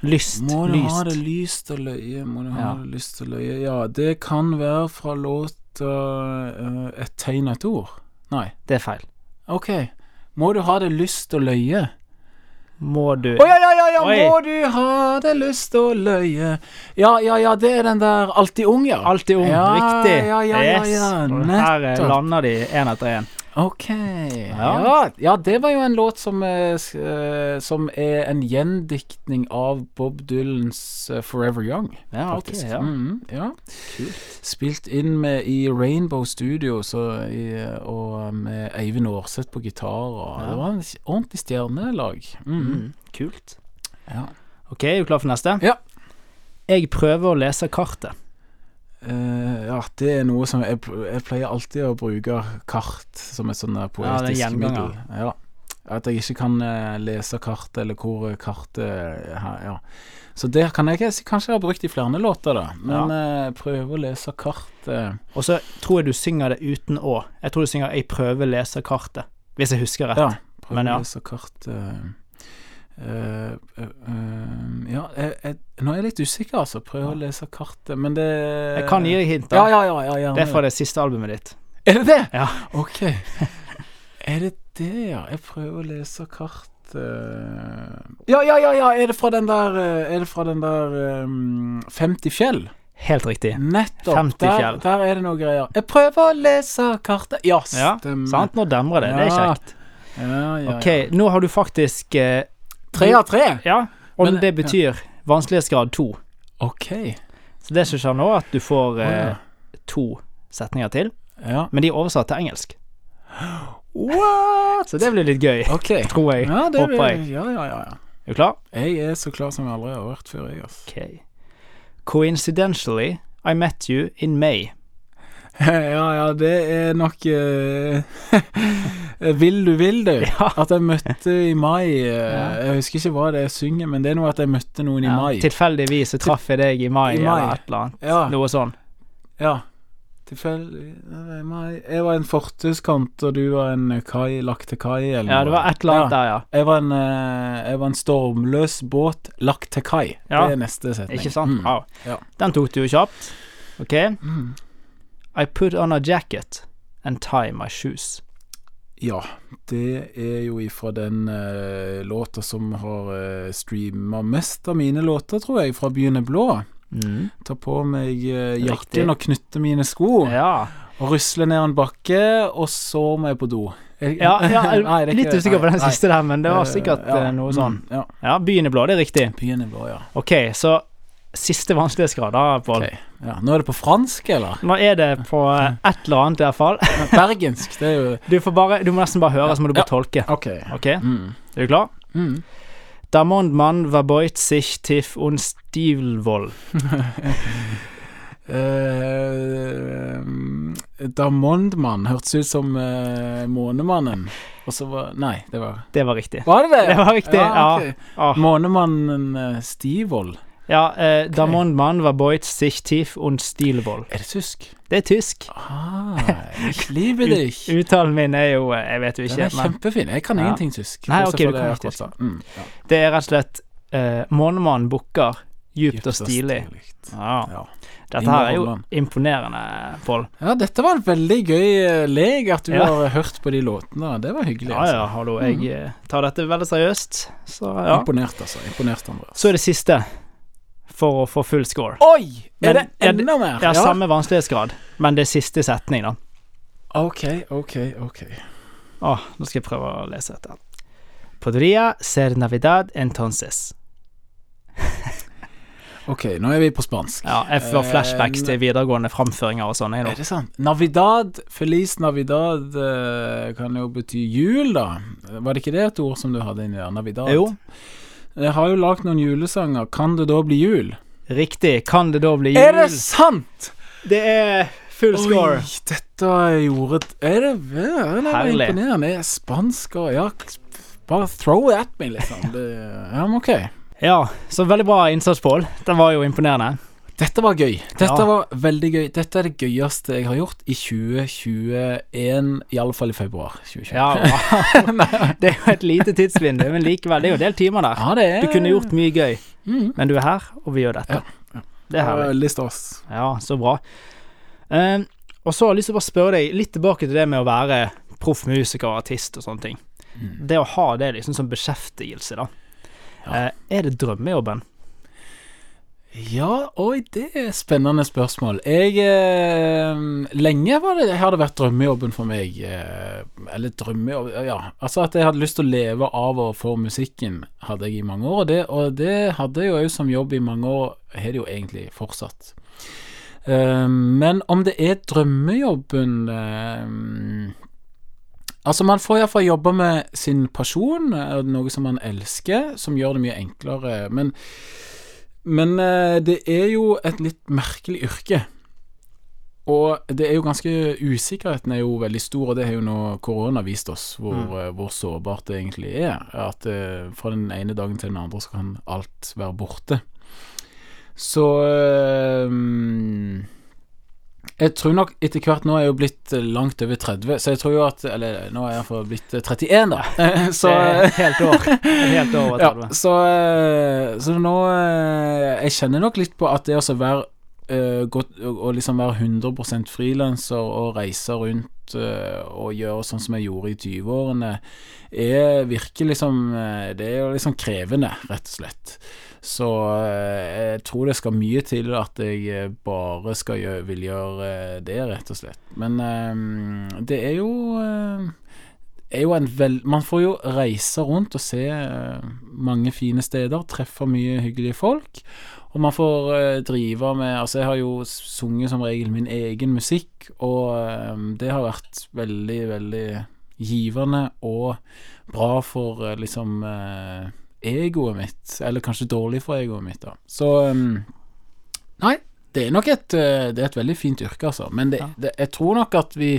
Lyst,
Må du
lyst.
ha det lyst og løye, må du ha det lyst og løye Ja, det kan være fra låta eh, Et tegn og et ord. Nei,
Det er feil.
ok. Må du ha det lyst og løye?
Må du
Å ja, ja, ja, ja, må du ha det lyst og løye? Ja, ja, ja, det er den der Alltid ung, ja.
Alltid ung.
Ja,
Riktig.
ja, ja, ja,
yes.
ja,
Og her lander de én etter én.
Ok.
Ja.
Ja. det var jo en låt som, uh, som er en gjendiktning av Bob Dylans uh, 'Forever Young'.
Ja,
faktisk.
Okay, Ja.
Mm, ja. Spilt inn med i Rainbow Studio så i, og med Eivind Aarseth på gitar. Det var en ordentlig stjernelag. Mm.
Mm, kult.
Ja.
Ok, er du klar for neste?
Ja.
Jeg prøver å lese kartet.
Eh, ja, det er noe som jeg, jeg pleier alltid å bruke kart som et sånn poetisk
Ja,
middel. Ja. At jeg ikke kan eh, lese kartet, eller hvor kartet ja. Så det kan jeg Kanskje jeg har brukt i flere låter, da. Men eh, prøve å lese kartet
Og så tror jeg du synger det uten å. Jeg tror du synger 'Jeg prøver å lese kartet', hvis jeg husker rett.
Ja. Prøve
Men ja.
å lese kartet eh, Ja, jeg, jeg, nå er jeg litt usikker, altså. Prøve
Ja.
å lese kartet, men det
Jeg kan gi deg hint, da.
Ja, ja, ja, ja.
Det er fra det siste albumet ditt.
Er det det?
Ja.
Ok. er det det, ja? Jeg prøver å lese kart eh. Ja, ja, ja, ja. Er det fra den der eh, Er det fra den der um, 50 fjell?
Helt riktig.
Nettopp.
50
der,
fjell.
der er det noe greier. Jeg prøver å lese kartet. Ja, stemmer.
Sant? Nå demrer det. Det er kjekt.
Ja, ja,
Ok, nå har du faktisk eh,
Tre av tre.
Ja, og
Men-
det betyr Vanskelighetsgrad to.
Ok.
Så det som skjer nå, at du får eh,
ja.
to setninger til,
ja.
men de er oversatt til engelsk.
What?
Så det blir litt gøy,
okay.
tror jeg.
Ja, det
Håper jeg.
Ja, ja, ja, ja.
Er du klar?
Jeg er så klar som jeg aldri har vært før, jeg, altså.
Ok. Coincidentally, I met you in May.
Ja, ja, det er nok uh, Vil du, vil du.
Ja.
At jeg møtte i mai uh,
Ja.
Jeg husker ikke hva det er jeg synger, men det er noe at jeg møtte noen i mai.
Tilfeldigvis så traff jeg deg i mai,
I mai.
eller et eller annet.
Ja,
Noe sånn.
ja. Tilfeldig i mai Jeg var en fortauskant, og du var en kai lagt til kai, eller
Ja, det var et eller annet der, ja.
Jeg var en, uh, jeg var en stormløs båt lagt til kai. Det er neste setning.
Ikke sant?
Mm. Ja.
Den tok du jo kjapt. Ok.
Mm.
I put on a jacket and tie my shoes.
Ja, det er jo ifra den uh, låta som har uh, streama mest av mine låter, tror jeg, fra Byen er blå.
Mm.
Ta på meg uh, jakken og knytte mine sko,
Ja.
og rusle ned en bakke, og så må jeg på do. Jeg,
Ja, ja
Nei, ikke,
litt usikker på den
nei,
siste der, men det var
sikkert
sikkert
Ja,
eh, noe sånn.
mm, ja.
Ja, byen er blå, det er riktig.
Byen er blå, ja.
Ok, så siste vanskelighetsgrad da, Pål.
Okay. ja. Nå er det på fransk, eller?
Nå er det på eh, et eller annet i hvert fall.
Bergensk, det er jo
Du får bare, du må nesten bare høre, så må du bare tolke.
Ok.
okay?
Mm.
er du klar?
Mm.
Da mond man verbeut sich tiff und stilvoll.
Eh, Damondmann hørtes ut som uh, Månemannen. Og så var Nei, det var
Det var riktig.
Var det det?
Det var riktig, ja.
Okay.
ja.
Månemannen uh, Stivold.
Ja, eh, da mond man verbeut sich tief und stilvoll.
Er det tysk?
Det er tysk.
Ah, ich liebe dich.
Uttalen min er jo eh, Jeg vet jo
Den er kjempefin. Jeg kan
Ja.
ingenting tysk.
Nei, ok, du kan ikke
tysk. Mm, ja.
det er rett og slett uh, Månemannen bukker djupt og stilig. Ja.
Ja.
Dette her er jo imponerende, Pål.
ja, dette var en veldig gøy leg, at du
Ja.
har hørt på de låtene. Det var hyggelig.
Ja ja, hallo. Jeg mm. tar dette veldig seriøst. Så ja.
Imponert, altså. Imponert, Andreas.
Så er det siste, for å få full score.
Oi!
Men-
Er det
det-
enda mer?
Ja, samme vanskelighetsgrad, men det er siste setning, da.
Ok, ok, ok.
Å, nå skal jeg prøve å lese dette. Podria ser navidad entonces.
Ok, nå er vi på spansk.
Ja, jeg får
Eh,
flashbacks til videregående framføringer og sånn.
Er det sant? Navidad, Feliz Navidad eh, kan jo bety jul, da. Var det ikke det et ord som du hadde inni der? Navidad?
Jo,
Jeg har jo lagd noen julesanger. Kan det da bli jul?
riktig. Kan det da bli jul?
Er det sant?!
Det er full score.
Oi, dette gjorde Er det er Det
Herlig.
imponerende. Er spansk og Ja, bare throw it at me, liksom. Det, ja, ok.
Ja, så veldig bra innsats, Pål. Den var jo imponerende.
Dette var gøy. Dette
Ja.
var veldig gøy. Dette er det gøyeste jeg har gjort i 2021, iallfall i februar 2021.
Ja, wow. Det er jo et lite tidsvindu, men likevel. Det er jo en del timer der.
Ja, det er
Du kunne gjort mye gøy,
mm.
men du er her, og vi gjør dette.
Ja,
Det er herlig.
Stas.
Ja, så bra. Um, og så har jeg lyst til å bare spørre deg litt tilbake til det med å være proff musiker og artist og sånne ting.
Mm.
Det å ha det liksom som beskjeftigelse, da. Eh, er det drømmejobben?
Ja, oi, det er spennende spørsmål. Jeg eh, Lenge det har det vært drømmejobben for meg. Eh, eller drømmejobb Ja, altså at jeg hadde lyst til å leve av og for musikken, hadde jeg i mange år. Og det, og det hadde jeg jo òg som jobb i mange år, har det jo egentlig fortsatt. Eh, men om det er drømmejobben eh, Altså, man får iallfall jobbe med sin pasjon, eh, noe som man elsker, som gjør det mye enklere. Men men eh, det er jo et litt merkelig yrke. Og det er jo ganske Usikkerheten er jo veldig stor, og det har jo nå korona vist oss hvor,
Mm.
eh, hvor sårbart det egentlig er. At eh, fra den ene dagen til den andre så kan alt være borte. Så eh, Jeg tror nok etter hvert Nå er jeg jo blitt eh, langt over 30, så jeg tror jo at Eller nå er jeg iallfall blitt eh, 31, da. så
et helt år. Helt år over
ja, så, eh, så nå eh, Jeg kjenner nok litt på at det å være eh, å liksom være 100% frilanser og reise rundt eh, og gjøre sånn som jeg gjorde i 20-årene, er virker liksom eh, Det er jo liksom krevende, rett og slett. Så eh, jeg tror det skal mye til at jeg eh, bare skal gjøre, vil gjøre eh, det, rett og slett. Men eh, det er jo er jo vel... Man får jo reise rundt og se mange fine steder, treffe mye hyggelige folk. Og man får drive med Altså, jeg har jo sunget som regel min egen musikk, og eh, det har vært veldig, veldig givende og bra for liksom egoet mitt. Eller kanskje dårlig for egoet mitt, da. Så um, Nei, det er nok et, eh, det er et veldig fint yrke, altså. Men det,
Ja.
det, jeg tror nok at vi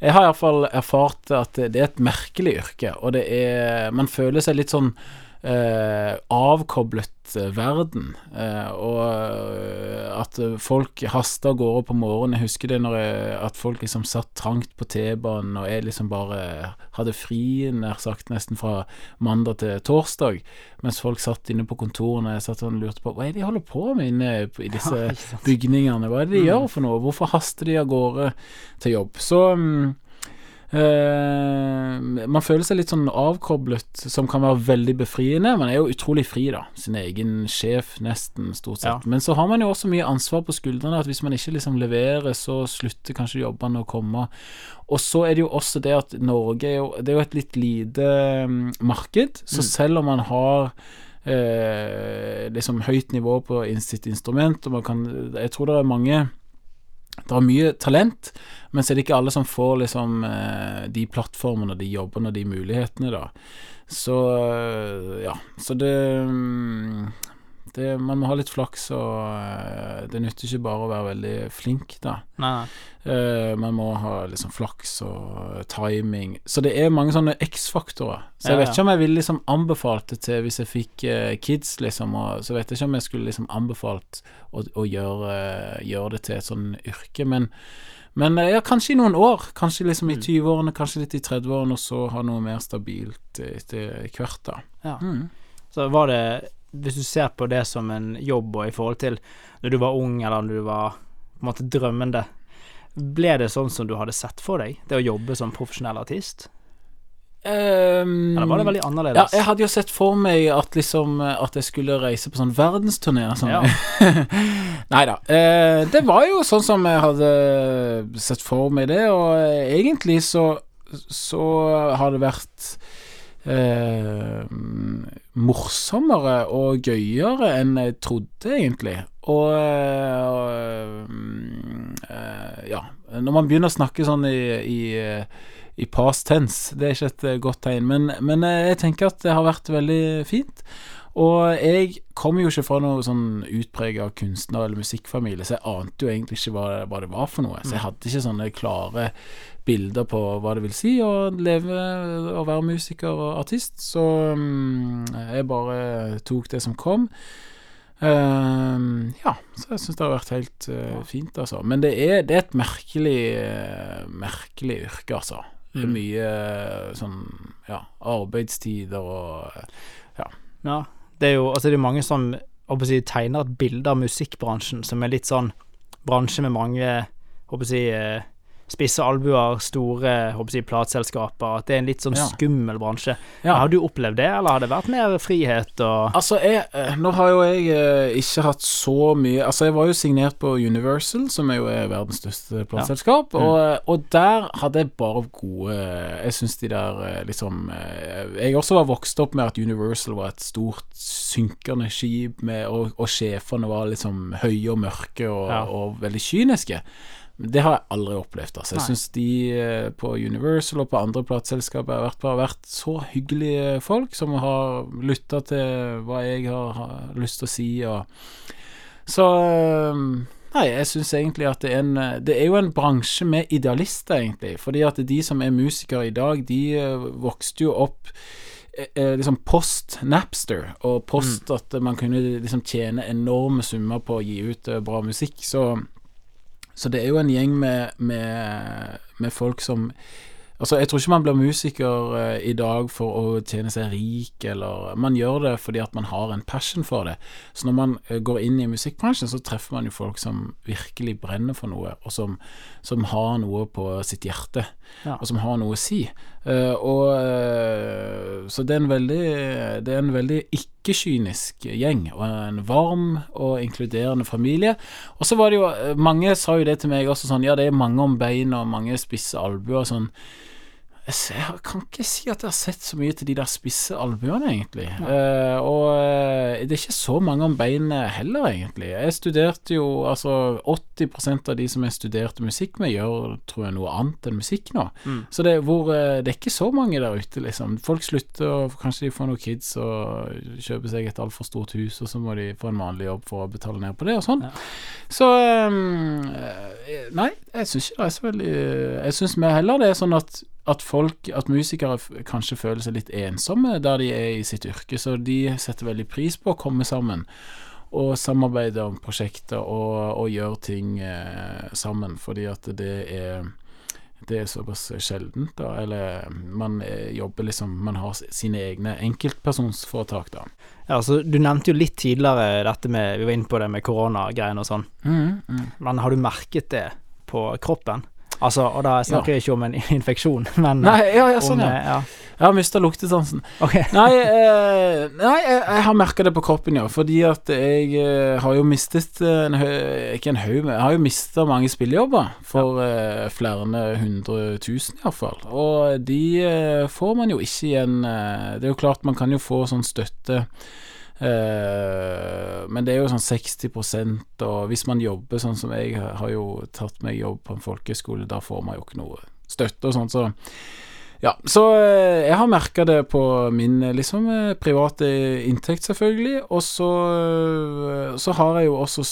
Jeg har iallfall erfart at det er et merkelig yrke, og det er Man føler seg litt sånn eh, avkoblet eh, verden. Eh, og eh, at folk haster av gårde på morgenen. Jeg husker det når jeg, at folk liksom satt trangt på T-banen, og jeg liksom bare hadde fri, nær sagt, nesten fra mandag til torsdag. Mens folk satt inne på kontorene jeg satt og lurte på hva er det de holder på med inne i disse bygningene. Hva er det de
Mm.
gjør for noe? Hvorfor haster de av gårde til jobb? Så eh, man føler seg litt sånn avkoblet, som kan være veldig befriende. Man er jo utrolig fri, da. Sin egen sjef, nesten, stort sett.
Ja.
Men så har man jo også mye ansvar på skuldrene, at hvis man ikke liksom leverer, så slutter kanskje jobbene å komme. Og så er det jo også det at Norge er jo Det er jo et litt lite mm, marked, så
Mm.
selv om man har eh, liksom høyt nivå på sitt instrument, og man kan Jeg tror det er mange det er mye talent, men så er det ikke alle som får liksom eh, de plattformene, de jobbene de mulighetene, da. Så eh, ja. Så det, mm, det Man må ha litt flaks, og eh, det nytter ikke bare å være veldig flink, da.
Nei.
Eh, man må ha liksom flaks og timing. Så det er mange sånne X-faktorer. Så jeg
Ja,
vet ikke om jeg ville liksom anbefalt det til hvis jeg fikk uh, kids, liksom. Og, så vet jeg ikke om jeg skulle liksom anbefalt å, å gjøre, gjøre det til et sånn yrke. Men, men ja, kanskje i noen år. Kanskje liksom i
Mm.
20-årene, kanskje litt i 30-årene, og så ha noe mer stabilt etter hvert, da.
Ja.
Mm.
Så var det Hvis du ser på det som en jobb, og i forhold til når du var ung, eller når du var på en måte drømmende, ble det sånn som du hadde sett for deg, det å jobbe som profesjonell artist?
Um,
Eller var det veldig annerledes?
ja, jeg hadde jo sett for meg at liksom At jeg skulle reise på sånn verdensturné sånn.
Ja.
Nei da. Eh, det var jo sånn som jeg hadde sett for meg det, og egentlig så Så har det vært eh, morsommere og gøyere enn jeg trodde, egentlig. Og eh, eh, ja Når man begynner å snakke sånn i, i i past tense. Det er ikke et godt tegn, men, men eh, jeg tenker at det har vært veldig fint. Og jeg kommer jo ikke fra noe sånn utprega kunstner- eller musikkfamilie, så jeg ante jo egentlig ikke hva, hva det var for noe. Så jeg hadde ikke sånne klare bilder på hva det vil si å leve og være musiker og artist, så mm, jeg bare tok det som kom. Uh, ja, så jeg syns det har vært helt uh, fint, altså. Men det er, det er et merkelig, uh, merkelig yrke, altså. Det er
Mm.
mye eh, sånn ja, arbeidstider og
ja. Ja. Det er jo altså det er mange som jeg, tegner et bilde av musikkbransjen som er litt sånn bransje med mange håper si, eh, spisse albuer, store håper jeg, plateselskaper, at det er en litt sånn skummel bransje.
Ja.
Har du opplevd det, eller har det vært mer frihet og
Altså, jeg, eh, nå har jo jeg eh, ikke hatt så mye Altså, jeg var jo signert på Universal, som er jo er verdens største plateselskap,
Mm.
og, og der hadde jeg bare gode Jeg syns de der eh, liksom eh, Jeg også var vokst opp med at Universal var et stort synkende skip, med, og, og sjefene var liksom høye og mørke og,
Ja.
og veldig kyniske. Men Det har jeg aldri opplevd. Altså. Jeg syns de eh, på Universal og på andre plateselskaper jeg har vært på, har vært så hyggelige folk som har lytta til hva jeg har, lyst til å si. Og, så eh, Nei, jeg syns egentlig at det er en Det er jo en bransje med idealister, egentlig. Fordi at de som er musikere i dag, de eh, vokste jo opp liksom post Napster, og post at man kunne liksom tjene enorme summer på å gi ut bra musikk. Så så det er jo en gjeng med, med, med folk som Altså, jeg tror ikke man blir musiker uh, i dag for å tjene seg rik, eller Man gjør det fordi at man har en passion for det. Så når man uh, går inn i musikkbransjen, så treffer man jo folk som virkelig brenner for noe, og som, som har noe på sitt hjerte,
Ja.
og som har noe å si. Eh, og eh, Så det er en veldig Det er en veldig ikke-kynisk gjeng, og en varm og inkluderende familie. Og så var det jo Mange sa jo det til meg også sånn Ja, det er mange om bein og mange spisse albuer og sånn. Jeg, kan ikke si at jeg har sett så mye til de der spisse albuene, egentlig. Eh, og eh, det er ikke så mange om beinet heller, egentlig. Jeg studerte jo Altså 80% av de som jeg studerte musikk med, gjør tror jeg noe annet enn musikk nå.
Mm.
Så det, hvor, uh, det er ikke så mange der ute, liksom. Folk slutter, og kanskje de får noen kids og kjøper seg et altfor stort hus, og så må de få en vanlig jobb for å betale ned på det, og sånn.
Ja.
Så um, Nei, jeg syns ikke det er så veldig Jeg syns heller det er sånn at at folk, at musikere kanskje føler seg litt ensomme der de er i sitt yrke, så de setter veldig pris på å komme sammen og samarbeide om prosjekter og, og gjøre ting eh, sammen, fordi at det er det er såpass sjeldent, da. Eller man eh, jobber liksom Man har sine egne enkeltpersonsforetak, da.
Ja, altså, du nevnte jo litt tidligere dette med Vi var inne på det med koronagreiene og sånn.
Mm, mm.
Men har du merket det på kroppen? Altså, og da snakker jeg ikke om en infeksjon, men
Nei, ja, ja,
om
sånn, ja.
eh, ja.
Jeg har mista luktesansen.
Okay.
Nei, eh, nei jeg, jeg har merka det på kroppen, ja. Fordi at jeg eh, har jo mistet eh, en hø Ikke en haug, men jeg har jo mista mange spillejobber. For eh, flere hundre tusen, iallfall. Og de eh, får man jo ikke igjen eh, Det er jo klart man kan jo få sånn støtte. Eh, men det er jo sånn 60% og hvis man jobber sånn som jeg har jo tatt meg jobb på en folkehøyskole, da får man jo ikke noe støtte og sånn, så ja, så eh, jeg har merka det på min eh, liksom private inntekt, selvfølgelig. Og så, så har jeg jo også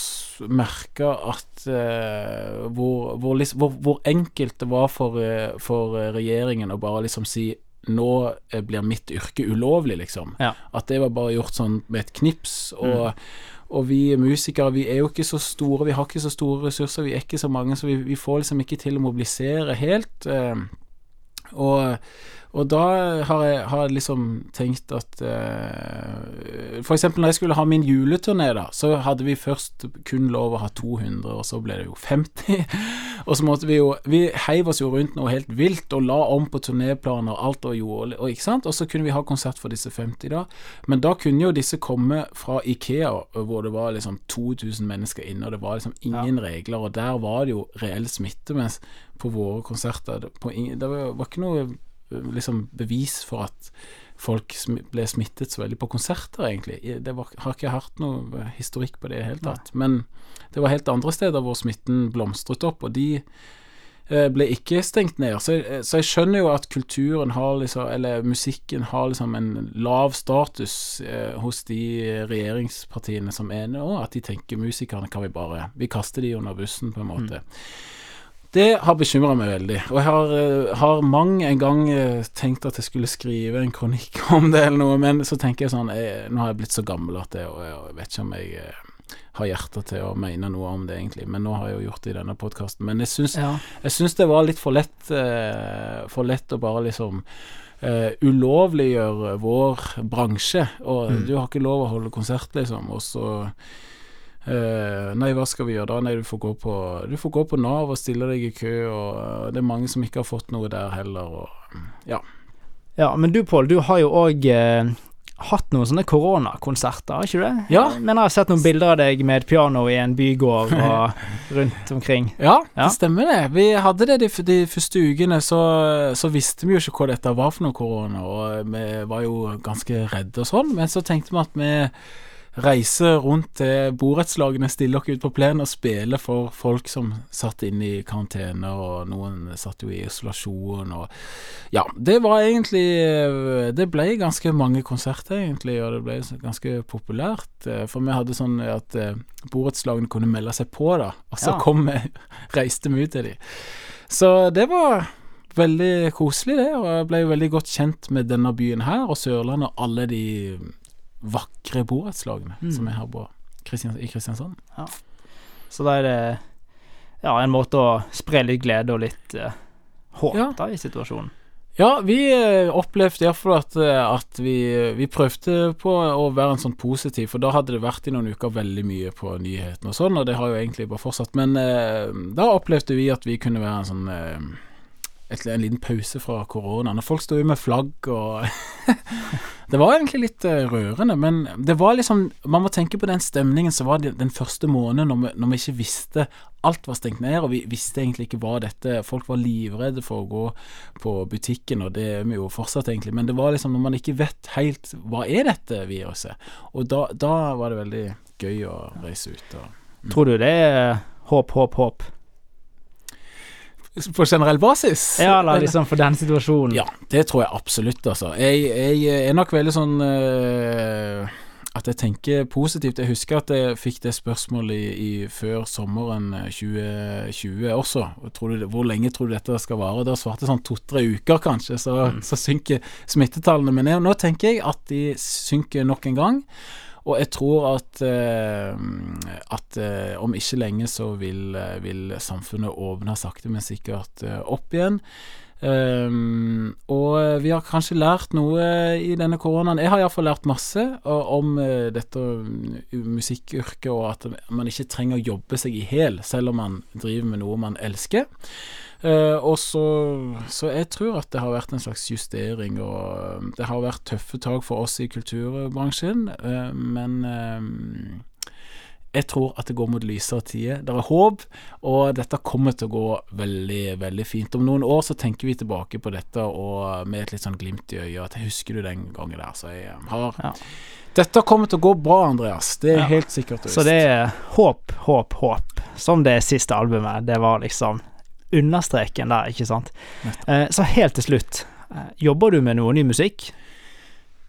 merka at hvor, hvor, hvor, hvor enkelt det var for, for regjeringen å bare liksom si nå eh, blir mitt yrke ulovlig, liksom.
Ja.
At det var bare gjort sånn med et knips. Og, og vi musikere, vi er jo ikke så store, vi har ikke så store ressurser, vi er ikke så mange, så vi, vi får liksom ikke til å mobilisere helt. Eh, og, og da har jeg, har liksom tenkt at eh, For eksempel når jeg skulle ha min juleturné, da, så hadde vi først kun lov å ha 200, og så ble det jo 50. og så måtte vi jo Vi heiv oss jo rundt noe helt vilt og la om på turnéplaner alt og gjorde og, ikke sant? Og så kunne vi ha konsert for disse 50 da. Men da kunne jo disse komme fra Ikea, hvor det var liksom 2000 mennesker inne, og det var liksom ingen regler, og der var det jo reell smitte, mens på våre konserter det, på det var, var ikke noe liksom bevis for at folk ble smittet så veldig på konserter, egentlig. Det var, har ikke hørt noe eh, historikk på det i det hele tatt. Men det var helt andre steder hvor smitten blomstret opp, og de eh, ble ikke stengt ned. Så, jeg- så jeg skjønner jo at kulturen har liksom, eller musikken har liksom en lav status eh, hos de regjeringspartiene som er nå, at de tenker musikerne kan vi bare Vi kaster de under bussen, på en måte. Det har bekymra meg veldig, og jeg har, eh, har mang en gang eh, tenkt at jeg skulle skrive en kronikk om det eller noe, men så tenker jeg sånn jeg, Nå har jeg blitt så gammel at jeg, og jeg vet ikke om jeg eh, har hjerte til å mene noe om det, egentlig, men nå har jeg jo gjort det i denne podkasten. Men jeg syns,
Ja.
jeg syns det var litt for lett eh, For lett å bare liksom eh, ulovliggjøre vår bransje. Og
Mm.
du har ikke lov å holde konsert, liksom. Og så eh, Nei, hva skal vi gjøre da? Nei, du får gå på Du får gå på Nav og stille deg i kø, og eh, det er mange som ikke har fått noe der heller, og ja.
ja, men du Pål, du har jo òg eh, hatt noen sånne koronakonserter, har ikke du det?
Ja.
Jeg mener jeg har sett noen bilder av deg med et piano i en bygård og rundt omkring.
Ja,
Ja.
det stemmer det. Vi hadde det de, de første ukene, så, så visste vi jo ikke hva dette var for noe korona, og vi var jo ganske redde og sånn, men så tenkte vi at vi reiser rundt til borettslagene, stiller oss ut på plenen og spiller for folk som satt inne i karantene, og noen satt jo i isolasjon, og ja, det var egentlig Det ble ganske mange konserter, egentlig, og det ble ganske populært, eh, for vi hadde sånn at eh, borettslagene kunne melde seg på, da, og så
Ja.
kom vi, reiste vi ut til dem. Så det var veldig koselig, det, og jeg ble veldig godt kjent med denne byen her, og Sørlandet, og alle de vakre borettslagene
Mm.
som er her på Kristians i Kristiansand.
Så da er det ja, en måte å spre litt glede og litt uh, håp
Ja.
da i situasjonen.
Ja, vi eh, opplevde iallfall at, eh, at vi, vi prøvde på å være en sånn positiv, for da hadde det vært i noen uker veldig mye på nyhetene og sånn, og det har jo egentlig bare fortsatt. Men eh, da opplevde vi at vi kunne være en sånn et, en liten pause fra korona. Når folk sto jo med flagg og Det var egentlig litt eh, rørende, men det var liksom Man må tenke på den stemningen som var den, første måneden når vi, når vi ikke visste alt var stengt ned, og vi visste egentlig ikke hva dette Folk var livredde for å gå på butikken, og det er vi jo fortsatt, egentlig. Men det var liksom når man ikke vet helt hva er dette viruset, og da, da var det veldig gøy å reise ut. Og,
mm. Tror du det er håp, håp, håp?
På generell basis?
Ja, da, liksom for den situasjonen.
Ja, det tror jeg absolutt, altså. Jeg, jeg er nok veldig sånn øh, at jeg tenker positivt. Jeg husker at jeg fikk det spørsmålet i, i før sommeren 2020 også. også. Du, hvor lenge tror du dette skal vare? Da svarte jeg sånn to-tre uker, kanskje, så, mm. så, synker smittetallene. Men nå tenker jeg at de synker nok en gang. Og jeg tror at, eh, at eh, om ikke lenge så vil, vil samfunnet åpne sakte, men sikkert opp igjen. Um, og vi har kanskje lært noe i denne koronaen. Jeg har iallfall lært masse om dette musikkyrket, og at man ikke trenger å jobbe seg i hæl selv om man driver med noe man elsker. Uh, og så, så jeg tror at det har vært en slags justering, og det har vært tøffe tak for oss i kulturbransjen, uh, men jeg tror at det går mot lysere tider. Det er håp, og dette kommer til å gå veldig, veldig fint. Om noen år så tenker vi tilbake på dette og med et litt sånn glimt i øyet. At husker du den gangen der. Så jeg eh, har ja. Dette kommer til å gå bra, Andreas. Det er ja. helt sikkert.
Så det er håp, håp, håp. Som det siste albumet. Det var liksom understreken der, ikke sant. Eh, så helt til slutt. Eh, jobber du med noe ny musikk?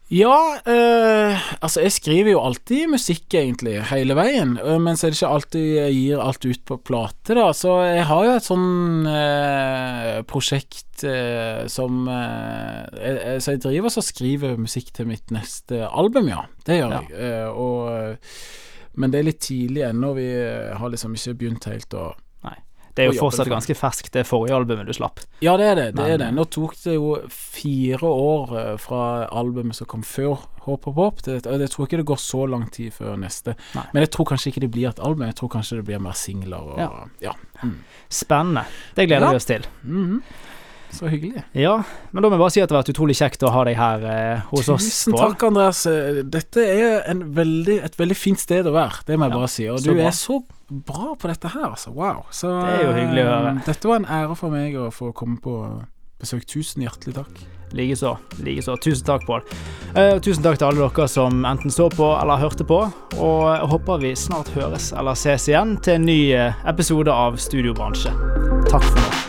Ja, øh, altså jeg skriver jo alltid musikk, egentlig, hele veien. Øh, men så er det ikke alltid jeg gir alt ut på plate, da. Så jeg har jo et sånn øh, prosjekt som jeg, Så jeg driver og skriver musikk til mitt neste album, ja. Det gjør ja. jeg. og Men det er litt tidlig ennå. Vi har liksom ikke begynt helt å
det er jo fortsatt ganske ferskt, det forrige albumet du slapp.
Ja, det er det. det, er det. Nå tok det jo fire år eh, fra albumet som kom før Håp og Pop. Det, jeg tror ikke det går så lang tid før neste. Nei. Men jeg tror kanskje ikke det blir et album, jeg tror kanskje det blir mer singler. Og, ja. ja. Mm.
Spennende. Det gleder vi oss til.
Mm -hmm. Så hyggelig.
Ja, men da må jeg bare si at det har vært utrolig kjekt å ha deg her eh, hos
Tusen
oss.
Tusen takk, Andreas. Eh, dette er veldig, et veldig fint sted å være, det må jeg ja, bare si. Og du bra. er så bra på dette her, altså. Wow. Så,
det er jo hyggelig å høre.
Eh, dette var en ære for meg å få komme på besøk. Tusen hjertelig takk.
Likeså. Likeså. Tusen takk, Pål. Uh, tusen takk til alle dere som enten så på eller hørte på. Og jeg håper vi snart høres eller ses igjen til en ny episode av Studiobransje. Takk for nå.